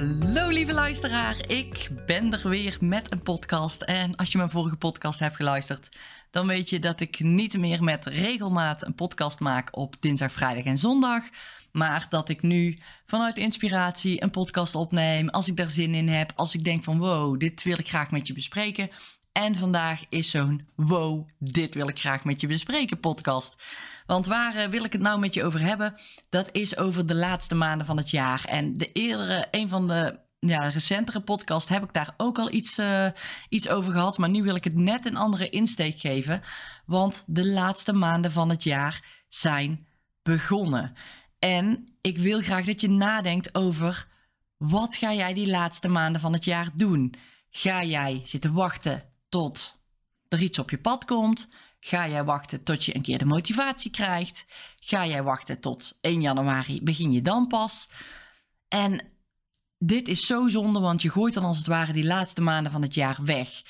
Hallo lieve luisteraar, ik ben er weer met een podcast. En als je mijn vorige podcast hebt geluisterd, dan weet je dat ik niet meer met regelmaat een podcast maak op dinsdag, vrijdag en zondag. Maar dat ik nu vanuit inspiratie een podcast opneem als ik daar zin in heb. Als ik denk van wow, dit wil ik graag met je bespreken. En vandaag is zo'n wow, dit wil ik graag met je bespreken podcast. Want waar eh, wil ik het nou met je over hebben? Dat is over de laatste maanden van het jaar. En de eerdere, een van de ja, recentere podcast heb ik daar ook al iets, uh, iets over gehad. Maar nu wil ik het net een andere insteek geven. Want de laatste maanden van het jaar zijn begonnen. En ik wil graag dat je nadenkt over wat ga jij die laatste maanden van het jaar doen? Ga jij zitten wachten tot er iets op je pad komt? Ga jij wachten tot je een keer de motivatie krijgt? Ga jij wachten tot 1 januari? Begin je dan pas? En dit is zo zonde, want je gooit dan als het ware die laatste maanden van het jaar weg.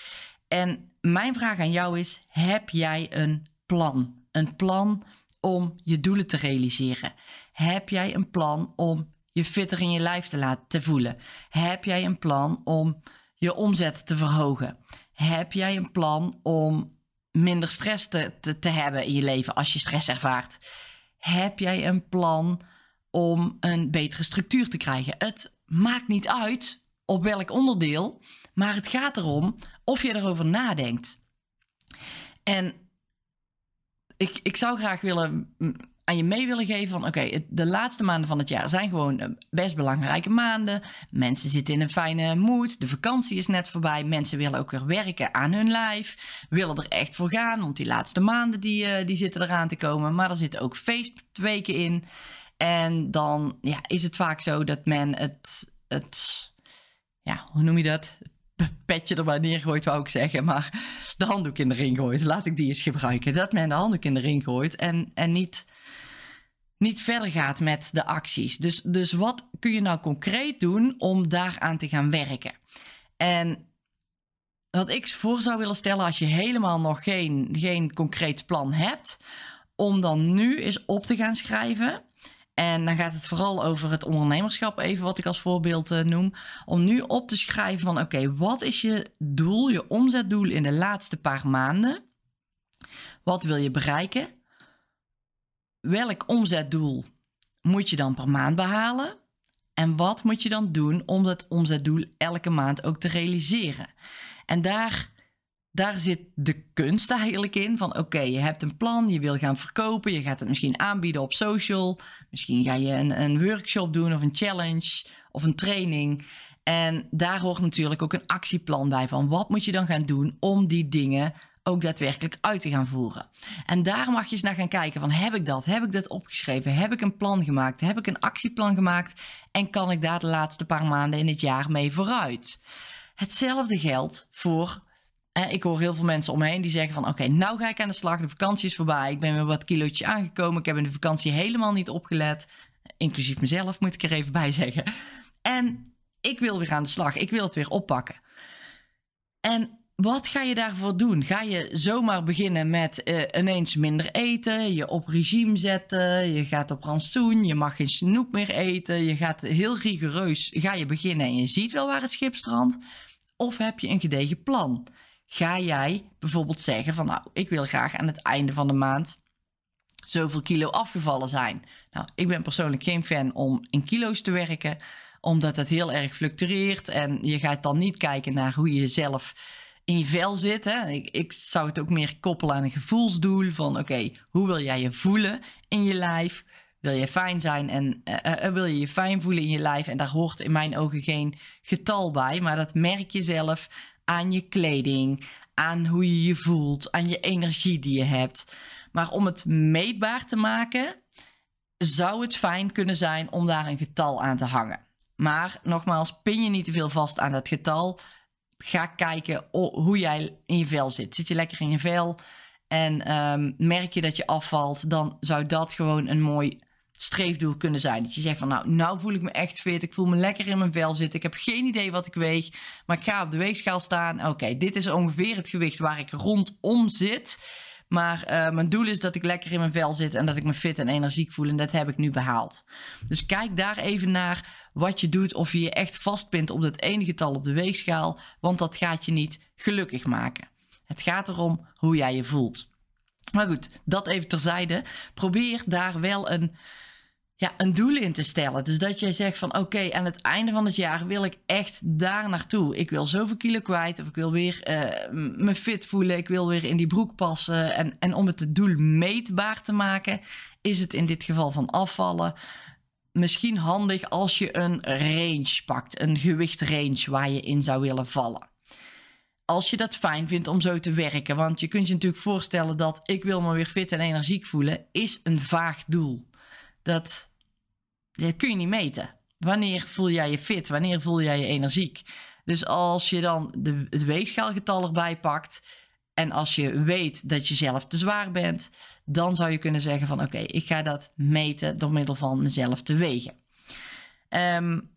En mijn vraag aan jou is: heb jij een plan? Een plan om je doelen te realiseren? Heb jij een plan om je fitter in je lijf te laten voelen? Heb jij een plan om je omzet te verhogen? Heb jij een plan om minder stress te, te, te hebben in je leven als je stress ervaart? Heb jij een plan om een betere structuur te krijgen? Het maakt niet uit op welk onderdeel, maar het gaat erom of je erover nadenkt. En ik, ik zou graag willen aan je mee willen geven van oké, de laatste maanden van het jaar zijn gewoon eh, best belangrijke maanden. Mensen zitten in een fijne mood. De vakantie is net voorbij. Mensen willen ook weer werken aan hun lijf. Willen er echt voor gaan, want die laatste maanden die, uh, die zitten eraan te komen. Maar er zitten ook feestweken in. En dan ja, is het vaak zo dat men het, het ja, hoe noem je dat? petje er maar neergooit, wou ik zeggen. Maar de handdoek in de ring gooit. Laat ik die eens gebruiken. Dat men de handdoek in de ring gooit en, en niet, niet verder gaat met de acties. Dus, dus wat kun je nou concreet doen om daaraan te gaan werken? En wat ik voor zou willen stellen als je helemaal nog geen, geen concreet plan hebt, om dan nu eens op te gaan schrijven en dan gaat het vooral over het ondernemerschap, even wat ik als voorbeeld uh, noem. Om nu op te schrijven van oké, wat is je doel, je omzetdoel in de laatste paar maanden? Wat wil je bereiken? Welk omzetdoel moet je dan per maand behalen? En wat moet je dan doen om dat omzetdoel elke maand ook te realiseren? En daar daar zit de kunst eigenlijk in. Van oké, je hebt een plan, je wil gaan verkopen, je gaat het misschien aanbieden op social. Misschien ga je een, een workshop doen of een challenge of een training. En daar hoort natuurlijk ook een actieplan bij van wat moet je dan gaan doen om die dingen ook daadwerkelijk uit te gaan voeren. En daar mag je eens naar gaan kijken van heb ik dat? Heb ik dat opgeschreven? Heb ik een plan gemaakt? Heb ik een actieplan gemaakt? En kan ik daar de laatste paar maanden in het jaar mee vooruit? Hetzelfde geldt voor ik hoor heel veel mensen omheen die zeggen van oké, nou ga ik aan de slag. De vakantie is voorbij. Ik ben weer wat kilootjes aangekomen. Ik heb in de vakantie helemaal niet opgelet. Inclusief mezelf moet ik er even bij zeggen. En ik wil weer aan de slag. Ik wil het weer oppakken. En wat ga je daarvoor doen? Ga je zomaar beginnen met uh, ineens minder eten, je op regime zetten, je gaat op rantsoen, je mag geen snoep meer eten, je gaat heel rigoureus ga je beginnen en je ziet wel waar het schip strandt? Of heb je een gedegen plan? ga jij bijvoorbeeld zeggen van nou, ik wil graag aan het einde van de maand zoveel kilo afgevallen zijn. Nou, ik ben persoonlijk geen fan om in kilo's te werken, omdat het heel erg fluctueert en je gaat dan niet kijken naar hoe je zelf in je vel zit. Hè? Ik, ik zou het ook meer koppelen aan een gevoelsdoel van oké, hoe wil jij je voelen in je lijf? Wil je fijn zijn en uh, uh, wil je je fijn voelen in je lijf? En daar hoort in mijn ogen geen getal bij, maar dat merk je zelf aan je kleding, aan hoe je je voelt, aan je energie die je hebt. Maar om het meetbaar te maken, zou het fijn kunnen zijn om daar een getal aan te hangen. Maar nogmaals, pin je niet te veel vast aan dat getal. Ga kijken hoe jij in je vel zit. Zit je lekker in je vel? En ehm, merk je dat je afvalt, dan zou dat gewoon een mooi streefdoel kunnen zijn. Dat je zegt van nou, nou voel ik me echt fit. Ik voel me lekker in mijn vel zitten. Ik heb geen idee wat ik weeg. Maar ik ga op de weegschaal staan. Oké, dit is ongeveer het gewicht waar ik rondom zit. Maar uh, mijn doel is dat ik lekker in mijn vel zit en dat ik me fit en energiek voel. En dat heb ik nu behaald. Dus kijk daar even naar wat je doet. Of je je echt vastpint op het ene getal op de weegschaal. Want dat gaat je niet gelukkig maken. Het gaat erom hoe jij je voelt. Maar goed, dat even terzijde. Probeer daar wel een ja, een doel in te stellen. Dus dat jij zegt van oké, aan het einde van het jaar wil ik echt daar naartoe. Ik wil zoveel kilo kwijt of ik wil weer uh, me fit voelen. Ik wil weer in die broek passen. En, en om het doel meetbaar te maken, is het in dit geval van afvallen misschien handig als je een range pakt. Een gewichtrange waar je in zou willen vallen. Als je dat fijn vindt om zo te werken. Want je kunt je natuurlijk voorstellen dat ik wil me weer fit en energiek voelen, is een vaag doel. Dat dat kun je niet meten. Wanneer voel jij je fit? Wanneer voel jij je energiek? Dus als je dan de, het weegschaalgetal erbij pakt en als je weet dat je zelf te zwaar bent, dan zou je kunnen zeggen van oké, ik ga dat meten door middel van mezelf te wegen. Um,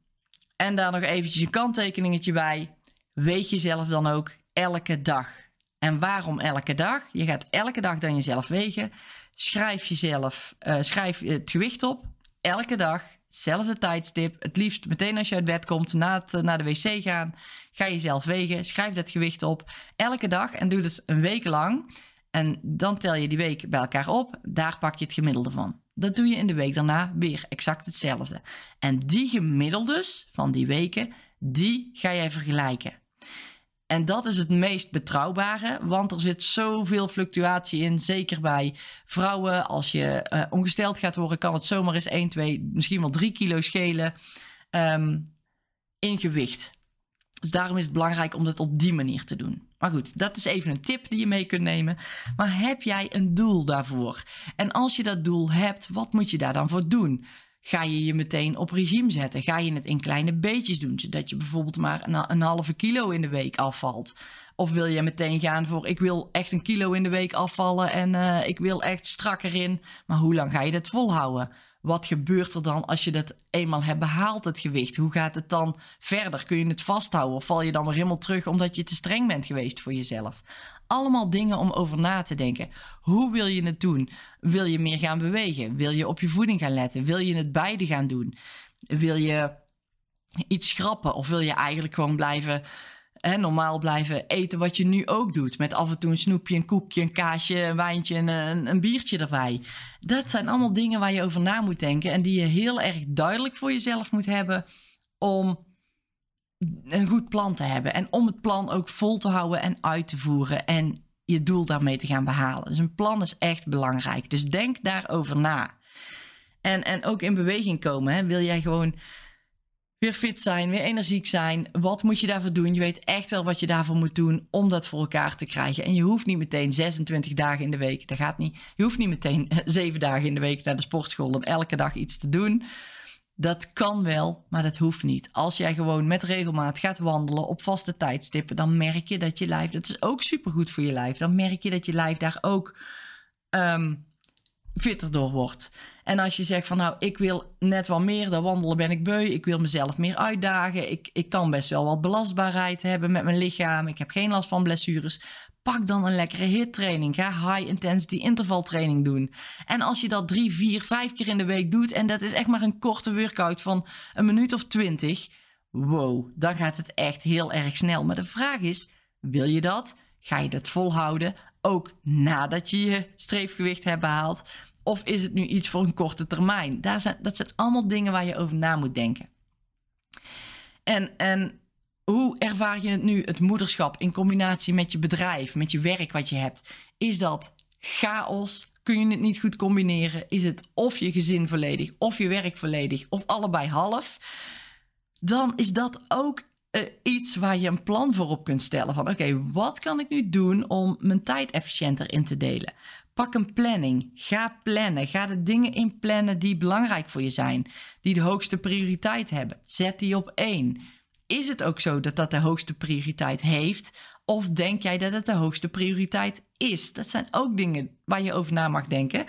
en daar nog eventjes een kanttekeningetje bij. Weeg jezelf dan ook elke dag. En waarom elke dag? Je gaat elke dag dan jezelf wegen. Schrijf jezelf, uh, schrijf het gewicht op elke dag, zelfde tijdstip. Het liefst meteen als je uit bed komt, na het, naar de wc gaan. Ga jezelf wegen, schrijf dat gewicht op. Elke dag en doe dus een week lang. En dan tel je die week bij elkaar op. Daar pak je het gemiddelde van. Dat doe je in de week daarna weer exact hetzelfde. En die gemiddeldes van die weken, die ga jij vergelijken. En dat is het meest betrouwbare, want er zit zoveel fluctuatie in. Zeker bij vrouwen. Als je uh, ongesteld gaat worden, kan het zomaar eens 1, 2, misschien wel 3 kilo schelen um, in gewicht. Dus daarom is het belangrijk om dat op die manier te doen. Maar goed, dat is even een tip die je mee kunt nemen. Maar heb jij een doel daarvoor? En als je dat doel hebt, wat moet je daar dan voor doen? Ga je je meteen op regime zetten? Ga je het in kleine beetjes doen, zodat je bijvoorbeeld maar een, halve kilo in de week afvalt? Of wil je meteen gaan voor ik wil echt een kilo in de week afvallen en uh, ik wil echt strakker in. Maar hoe lang ga je dat volhouden? Wat gebeurt er dan als je dat eenmaal hebt behaald, het gewicht? Hoe gaat het dan verder? Kun je het vasthouden of val je dan weer helemaal terug omdat je te streng bent geweest voor jezelf? Allemaal dingen om over na te denken. Hoe wil je het doen? Wil je meer gaan bewegen? Wil je op je voeding gaan letten? Wil je het beide gaan doen? Wil je iets schrappen of wil je eigenlijk gewoon blijven hè, normaal blijven eten wat je nu ook doet. Met af en toe een snoepje, een koekje, een kaasje, een wijntje en een, een biertje erbij. Dat zijn allemaal dingen waar je over na moet denken. En die je heel erg duidelijk voor jezelf moet hebben om een goed plan te hebben. En om het plan ook vol te houden en uit te voeren. En je doel daarmee te gaan behalen. Dus een plan is echt belangrijk. Dus denk daarover na. En, en ook in beweging komen. Hè. Wil jij gewoon weer fit zijn, weer energiek zijn. Wat moet je daarvoor doen? Je weet echt wel wat je daarvoor moet doen om dat voor elkaar te krijgen. En je hoeft niet meteen 26 dagen in de week, dat gaat niet. Je hoeft niet meteen 7 dagen in de week naar de sportschool om elke dag iets te doen. Dat kan wel, maar dat hoeft niet. Als jij gewoon met regelmaat gaat wandelen op vaste tijdstippen, dan merk je dat je lijf, dat is ook supergoed voor je lijf. Dan merk je dat je lijf daar ook um, fitter door wordt. En als je zegt van nou, ik wil net wat meer, dan wandelen ben ik beu. Ik wil mezelf meer uitdagen. Ik, ik kan best wel wat belastbaarheid hebben met mijn lichaam. Ik heb geen last van blessures. Pak dan een lekkere HIT-training. Ga high intensity intervaltraining doen. En als je dat drie, vier, vijf keer in de week doet... en dat is echt maar een korte workout van een minuut of twintig... wow, dan gaat het echt heel erg snel. Maar de vraag is, wil je dat? Ga je dat volhouden? Ook nadat je je streefgewicht hebt behaald? Of is het nu iets voor een korte termijn? Daar zijn, dat zijn allemaal dingen waar je over na moet denken. En, en hoe ervaar je het nu, het moederschap, in combinatie met je bedrijf, met je werk wat je hebt? Is dat chaos? Kun je het niet goed combineren? Is het of je gezin volledig, of je werk volledig, of allebei half? Dan is dat ook uh, iets waar je een plan voor op kunt stellen. Van oké, wat kan ik nu doen om mijn tijd efficiënter in te delen? Pak een planning. Ga plannen. Ga de dingen in plannen die belangrijk voor je zijn. Die de hoogste prioriteit hebben. Zet die op één. Is het ook zo dat dat de hoogste prioriteit heeft? Of denk jij dat het de hoogste prioriteit is? Dat zijn ook dingen waar je over na mag denken.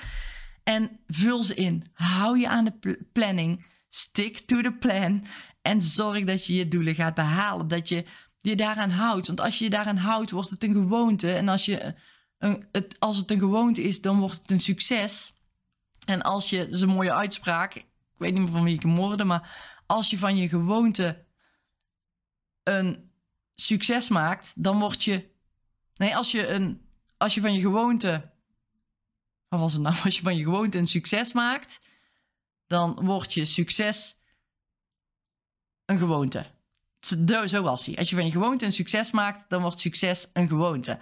En vul ze in. Hou je aan de planning. Stick to the plan. En zorg dat je je doelen gaat behalen. Dat je je daaraan houdt. Want als je je daaraan houdt, wordt het een gewoonte. En als, je een, het, als het een gewoonte is, dan wordt het een succes. En als je, dat een mooie uitspraak. Ik weet niet meer van wie ik hem hoorde. Maar als je van je gewoonte een succes maakt, dan word je. Nee, als je, een, als je van je gewoonte. Wat was het nou? Als je van je gewoonte een succes maakt, dan wordt je succes een gewoonte. Zo was hij. Als je van je gewoonte een succes maakt, dan wordt succes een gewoonte.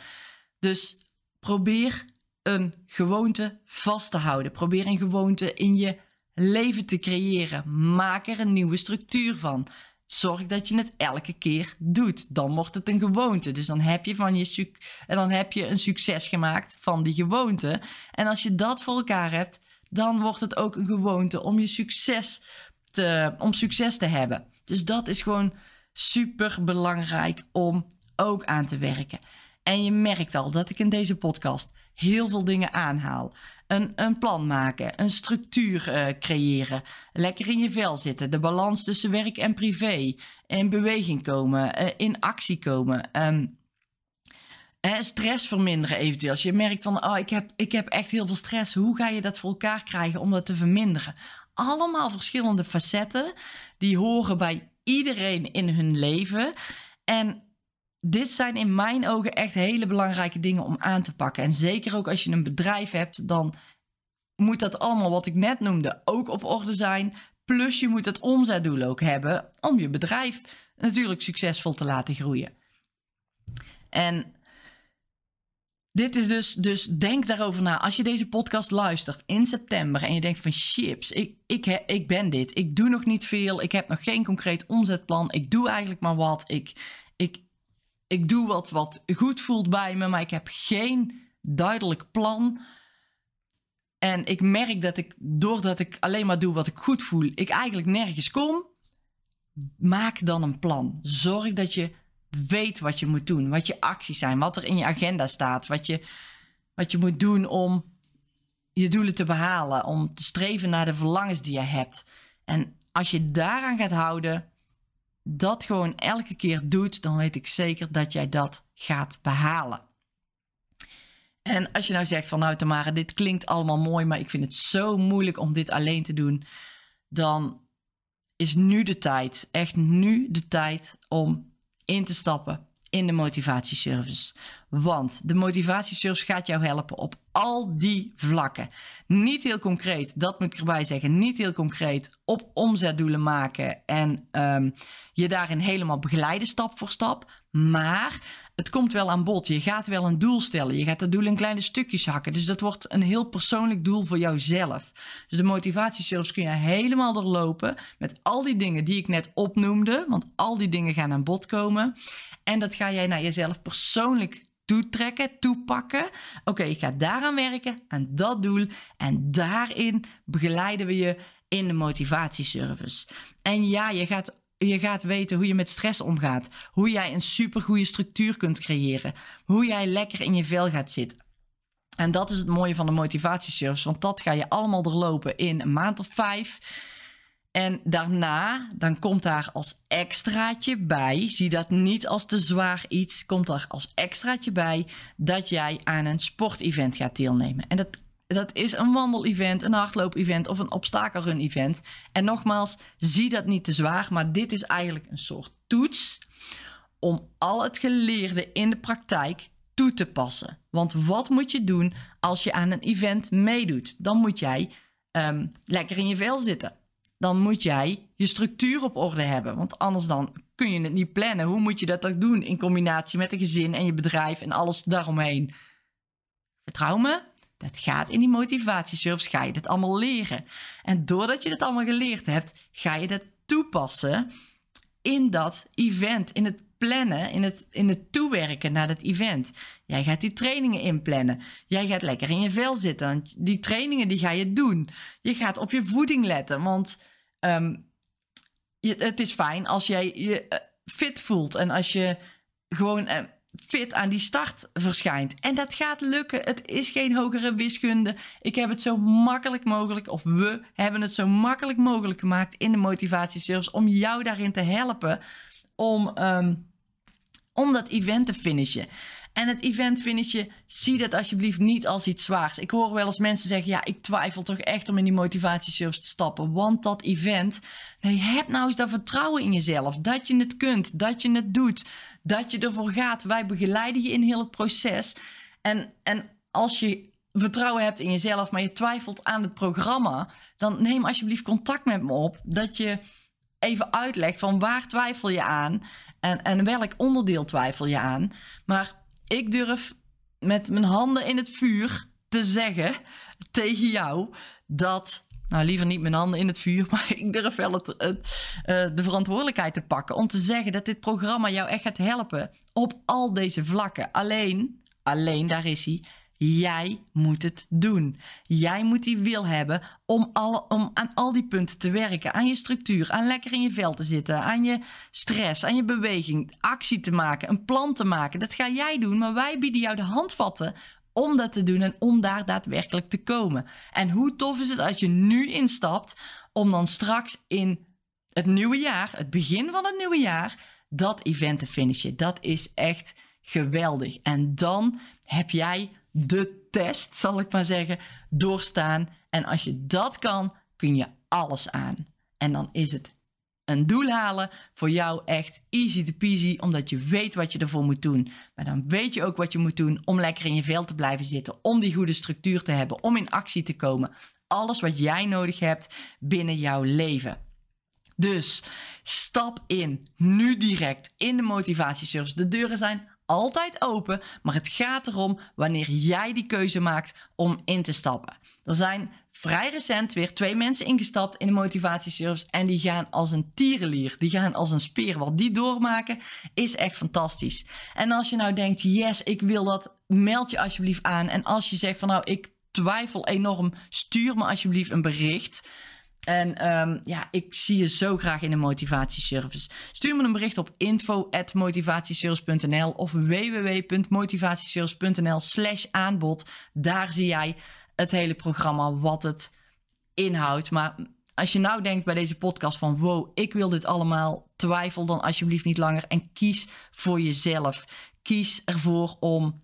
Dus probeer een gewoonte vast te houden. Probeer een gewoonte in je leven te creëren. Maak er een nieuwe structuur van. Zorg dat je het elke keer doet. Dan wordt het een gewoonte. Dus dan heb je, van je en dan heb je een succes gemaakt van die gewoonte. En als je dat voor elkaar hebt, dan wordt het ook een gewoonte om je succes te, om succes te hebben. Dus dat is gewoon super belangrijk om ook aan te werken. En je merkt al dat ik in deze podcast heel veel dingen aanhaal. Een, een plan maken, een structuur uh, creëren, lekker in je vel zitten, de balans tussen werk en privé, in beweging komen, uh, in actie komen. Um, stress verminderen eventueel. Als je merkt van, oh, ik heb, ik heb echt heel veel stress. Hoe ga je dat voor elkaar krijgen om dat te verminderen? Allemaal verschillende facetten die horen bij iedereen in hun leven. En dit zijn in mijn ogen echt hele belangrijke dingen om aan te pakken. En zeker ook als je een bedrijf hebt, dan moet dat allemaal wat ik net noemde ook op orde zijn. Plus je moet het omzetdoel ook hebben om je bedrijf natuurlijk succesvol te laten groeien. En dit is dus, dus denk daarover na. Als je deze podcast luistert in september en je denkt van chips, ik, ik, ik ben dit. Ik doe nog niet veel. Ik heb nog geen concreet omzetplan. Ik doe eigenlijk maar wat. Ik, ik, doe wat wat goed voelt bij me, maar ik heb geen duidelijk plan. En ik merk dat ik, doordat ik alleen maar doe wat ik goed voel, ik eigenlijk nergens kom. Maak dan een plan. Zorg dat je weet wat je moet doen, wat je acties zijn, wat er in je agenda staat, wat je, wat je moet doen om je doelen te behalen, om te streven naar de verlangens die je hebt. En als je daaraan gaat houden, dat gewoon elke keer doet, dan weet ik zeker dat jij dat gaat behalen. En als je nou zegt van nou Tamara, dit klinkt allemaal mooi, maar ik vind het zo moeilijk om dit alleen te doen, dan is nu de tijd, echt nu de tijd om in te stappen in de motivatieservice. Want de motivatieservice gaat jou helpen op al die vlakken. Niet heel concreet, dat moet ik erbij zeggen. Niet heel concreet op omzetdoelen maken en um, je daarin helemaal begeleiden stap voor stap. Maar het komt wel aan bod. Je gaat wel een doel stellen. Je gaat dat doel in kleine stukjes hakken. Dus dat wordt een heel persoonlijk doel voor jouzelf. Dus de motivatieservice kun je helemaal doorlopen met al die dingen die ik net opnoemde. Want al die dingen gaan aan bod komen. En dat ga jij naar jezelf persoonlijk toetrekken, toepakken. Oké, ik ga daaraan werken, aan dat doel. En daarin begeleiden we je in de motivatieservice. En ja, je gaat, je gaat weten hoe je met stress omgaat. Hoe jij een supergoeie structuur kunt creëren. Hoe jij lekker in je vel gaat zitten. En dat is het mooie van de motivatieservice, want dat ga je allemaal doorlopen in een maand of vijf. En daarna, dan komt daar als extraatje bij, zie dat niet als te zwaar iets, komt er als extraatje bij dat jij aan een sportevent gaat deelnemen. En dat, dat is een wandelevent, een hardloop-event of een obstakelrun-event. En nogmaals, zie dat niet te zwaar, maar dit is eigenlijk een soort toets om al het geleerde in de praktijk toe te passen. Want wat moet je doen als je aan een event meedoet? Dan moet jij um, lekker in je vel zitten dan moet jij je structuur op orde hebben. Want anders dan kun je het niet plannen. Hoe moet je dat dan doen in combinatie met een gezin en je bedrijf en alles daaromheen? Vertrouw me, dat gaat in die motivatiesurfs, ga je dat allemaal leren. En doordat je dat allemaal geleerd hebt, ga je dat toepassen in dat event, in het plannen, in het, in het toewerken naar dat event. Jij gaat die trainingen inplannen. Jij gaat lekker in je vel zitten. Die trainingen die ga je doen. Je gaat op je voeding letten, want je, het is fijn als jij je eh, fit voelt en als je gewoon uh, fit aan die start verschijnt. En dat gaat lukken. Het is geen hogere wiskunde. Ik heb het zo makkelijk mogelijk, of we hebben het zo makkelijk mogelijk gemaakt in de motivatieservice om jou daarin te helpen om, ehm, om dat event te finishen. En het event finishen, zie dat alsjeblieft niet als iets zwaars. Ik hoor wel eens mensen zeggen, ja, ik twijfel toch echt om in die motivatieservice te stappen. Want dat event, nee, heb nou eens dat vertrouwen in jezelf. Dat je het kunt, dat je het doet, dat je ervoor gaat. Wij begeleiden je in heel het proces. En, en als je vertrouwen hebt in jezelf, maar je twijfelt aan het programma, dan neem alsjeblieft contact met me op. Dat je even uitlegt van waar twijfel je aan en, en welk onderdeel twijfel je aan. Maar ik durf met mijn handen in het vuur te zeggen tegen jou dat. Nou, liever niet mijn handen in het vuur, maar ik durf wel het, uh, de verantwoordelijkheid te pakken om te zeggen dat dit programma jou echt gaat helpen op al deze vlakken. Alleen, alleen daar is hij Jij moet het doen. Jij moet die wil hebben om, om aan al die punten te werken. Aan je structuur, aan lekker in je vel te zitten, aan je stress, aan je beweging, actie te maken, een plan te maken. Dat ga jij doen, maar wij bieden jou de handvatten om dat te doen en om daar daadwerkelijk te komen. En hoe tof is het als je nu instapt om dan straks in het nieuwe jaar, het begin van het nieuwe jaar, dat event te finishen. Dat is echt geweldig. En dan heb jij de test, zal ik maar zeggen, doorstaan. En als je dat kan, kun je alles aan. En dan is het een doel halen voor jou echt easy to peasy, omdat je weet wat je ervoor moet doen. Maar dan weet je ook wat je moet doen om lekker in je vel te blijven zitten, om die goede structuur te hebben, om in actie te komen. Alles wat jij nodig hebt binnen jouw leven. Dus stap in, nu direct in de motivatieservice. De deuren zijn altijd open, maar het gaat erom wanneer jij die keuze maakt om in te stappen. Er zijn vrij recent weer twee mensen ingestapt in de motivatieservice en die gaan als een tierenlier, die gaan als een speer. Wat die doormaken is echt fantastisch. En als je nou denkt, yes, ik wil dat, meld je alsjeblieft aan. En als je zegt van nou, ik twijfel enorm, stuur me alsjeblieft een bericht. En um, ja, ik zie je zo graag in de motivatieservice. Stuur me een bericht op info.motivatieservice.nl of www.motivatieservice.nl slash aanbod. Daar zie jij het hele programma, wat het inhoudt. Maar als je nou denkt bij deze podcast van wow, ik wil dit allemaal, twijfel dan alsjeblieft niet langer en kies voor jezelf. Kies ervoor om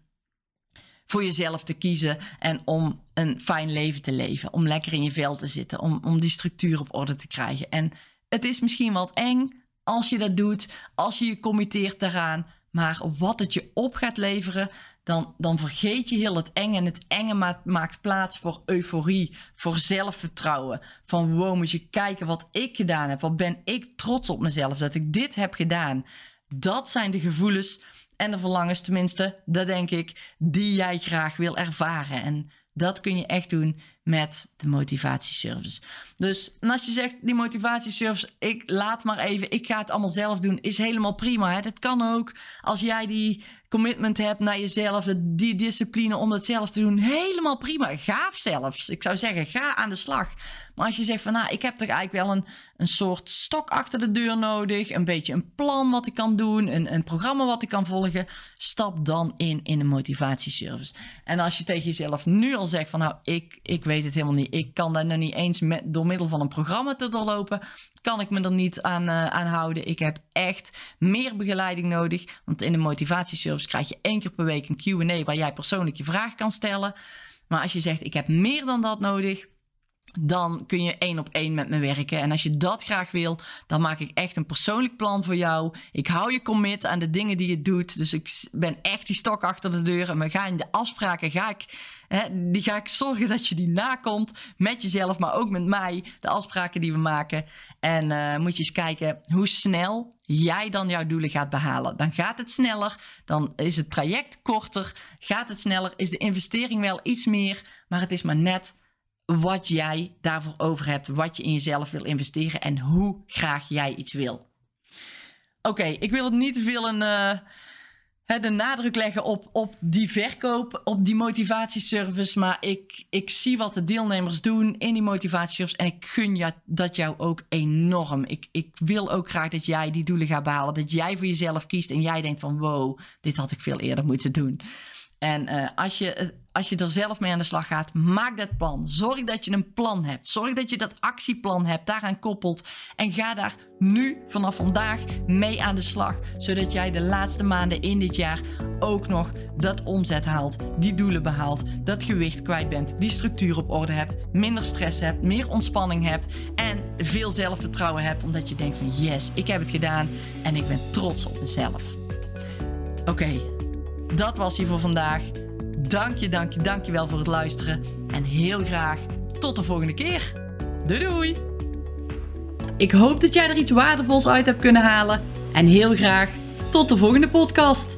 voor jezelf te kiezen en om een fijn leven te leven. Om lekker in je vel te zitten, om, om die structuur op orde te krijgen. En het is misschien wat eng als je dat doet, als je je committeert daaraan. Maar wat het je op gaat leveren, dan, dan vergeet je heel het eng. En het enge maakt plaats voor euforie, voor zelfvertrouwen. Van wow, moet je kijken wat ik gedaan heb. Wat ben ik trots op mezelf dat ik dit heb gedaan. Dat zijn de gevoelens en de verlangens tenminste, dat denk ik, die jij graag wil ervaren. En dat kun je echt doen met de motivatieservice. Dus als je zegt, die motivatieservice, ik laat maar even, ik ga het allemaal zelf doen, is helemaal prima. Hè? Dat kan ook als jij die commitment hebt naar jezelf, die discipline om dat zelf te doen, helemaal prima. Gaaf zelfs. Ik zou zeggen, ga aan de slag. Maar als je zegt van, nou, ik heb toch eigenlijk wel een, een soort stok achter de deur nodig, een beetje een plan wat ik kan doen, een, een programma wat ik kan volgen, stap dan in in de motivatieservice. En als je tegen jezelf nu al zegt van, nou, ik, ik weet het helemaal niet, ik kan daar nog niet eens met, door middel van een programma te doorlopen, kan ik me er niet aan, uh, aan houden. Ik heb echt meer begeleiding nodig, want in de motivatieservice krijg je één keer per week een Q&A waar jij persoonlijk je vraag kan stellen. Maar als je zegt, ik heb meer dan dat nodig, dan kun je één op één met me werken. En als je dat graag wil, dan maak ik echt een persoonlijk plan voor jou. Ik hou je commit aan de dingen die je doet. Dus ik ben echt die stok achter de deur. En we gaan de afspraken, ga ik, hè, die ga ik zorgen dat je die nakomt. Met jezelf, maar ook met mij. De afspraken die we maken. En uh, moet je eens kijken hoe snel jij dan jouw doelen gaat behalen. Dan gaat het sneller, dan is het traject korter, gaat het sneller, is de investering wel iets meer, maar het is maar net wat jij daarvoor over hebt, wat je in jezelf wil investeren en hoe graag jij iets wil. Oké, ik wil het niet te veel een, uh, de nadruk leggen op, op die verkoop, op die motivatieservice. Maar ik, ik zie wat de deelnemers doen in die motivatieservice. En ik gun je dat jou ook enorm. Ik, ik wil ook graag dat jij die doelen gaat behalen. Dat jij voor jezelf kiest en jij denkt van wow, dit had ik veel eerder moeten doen. En uh, als je als je er zelf mee aan de slag gaat, maak dat plan. Zorg dat je een plan hebt. Zorg dat je dat actieplan hebt, daaraan koppelt. En ga daar nu, vanaf vandaag, mee aan de slag. Zodat jij de laatste maanden in dit jaar ook nog dat omzet haalt, die doelen behaalt, dat gewicht kwijt bent, die structuur op orde hebt, minder stress hebt, meer ontspanning hebt en veel zelfvertrouwen hebt. Omdat je denkt van yes, ik heb het gedaan en ik ben trots op mezelf. Oké, dat was hier voor vandaag. Dank je, dank je, dank je wel voor het luisteren. En heel graag tot de volgende keer. Doei doei! Ik hoop dat jij er iets waardevols uit hebt kunnen halen. En heel graag tot de volgende podcast.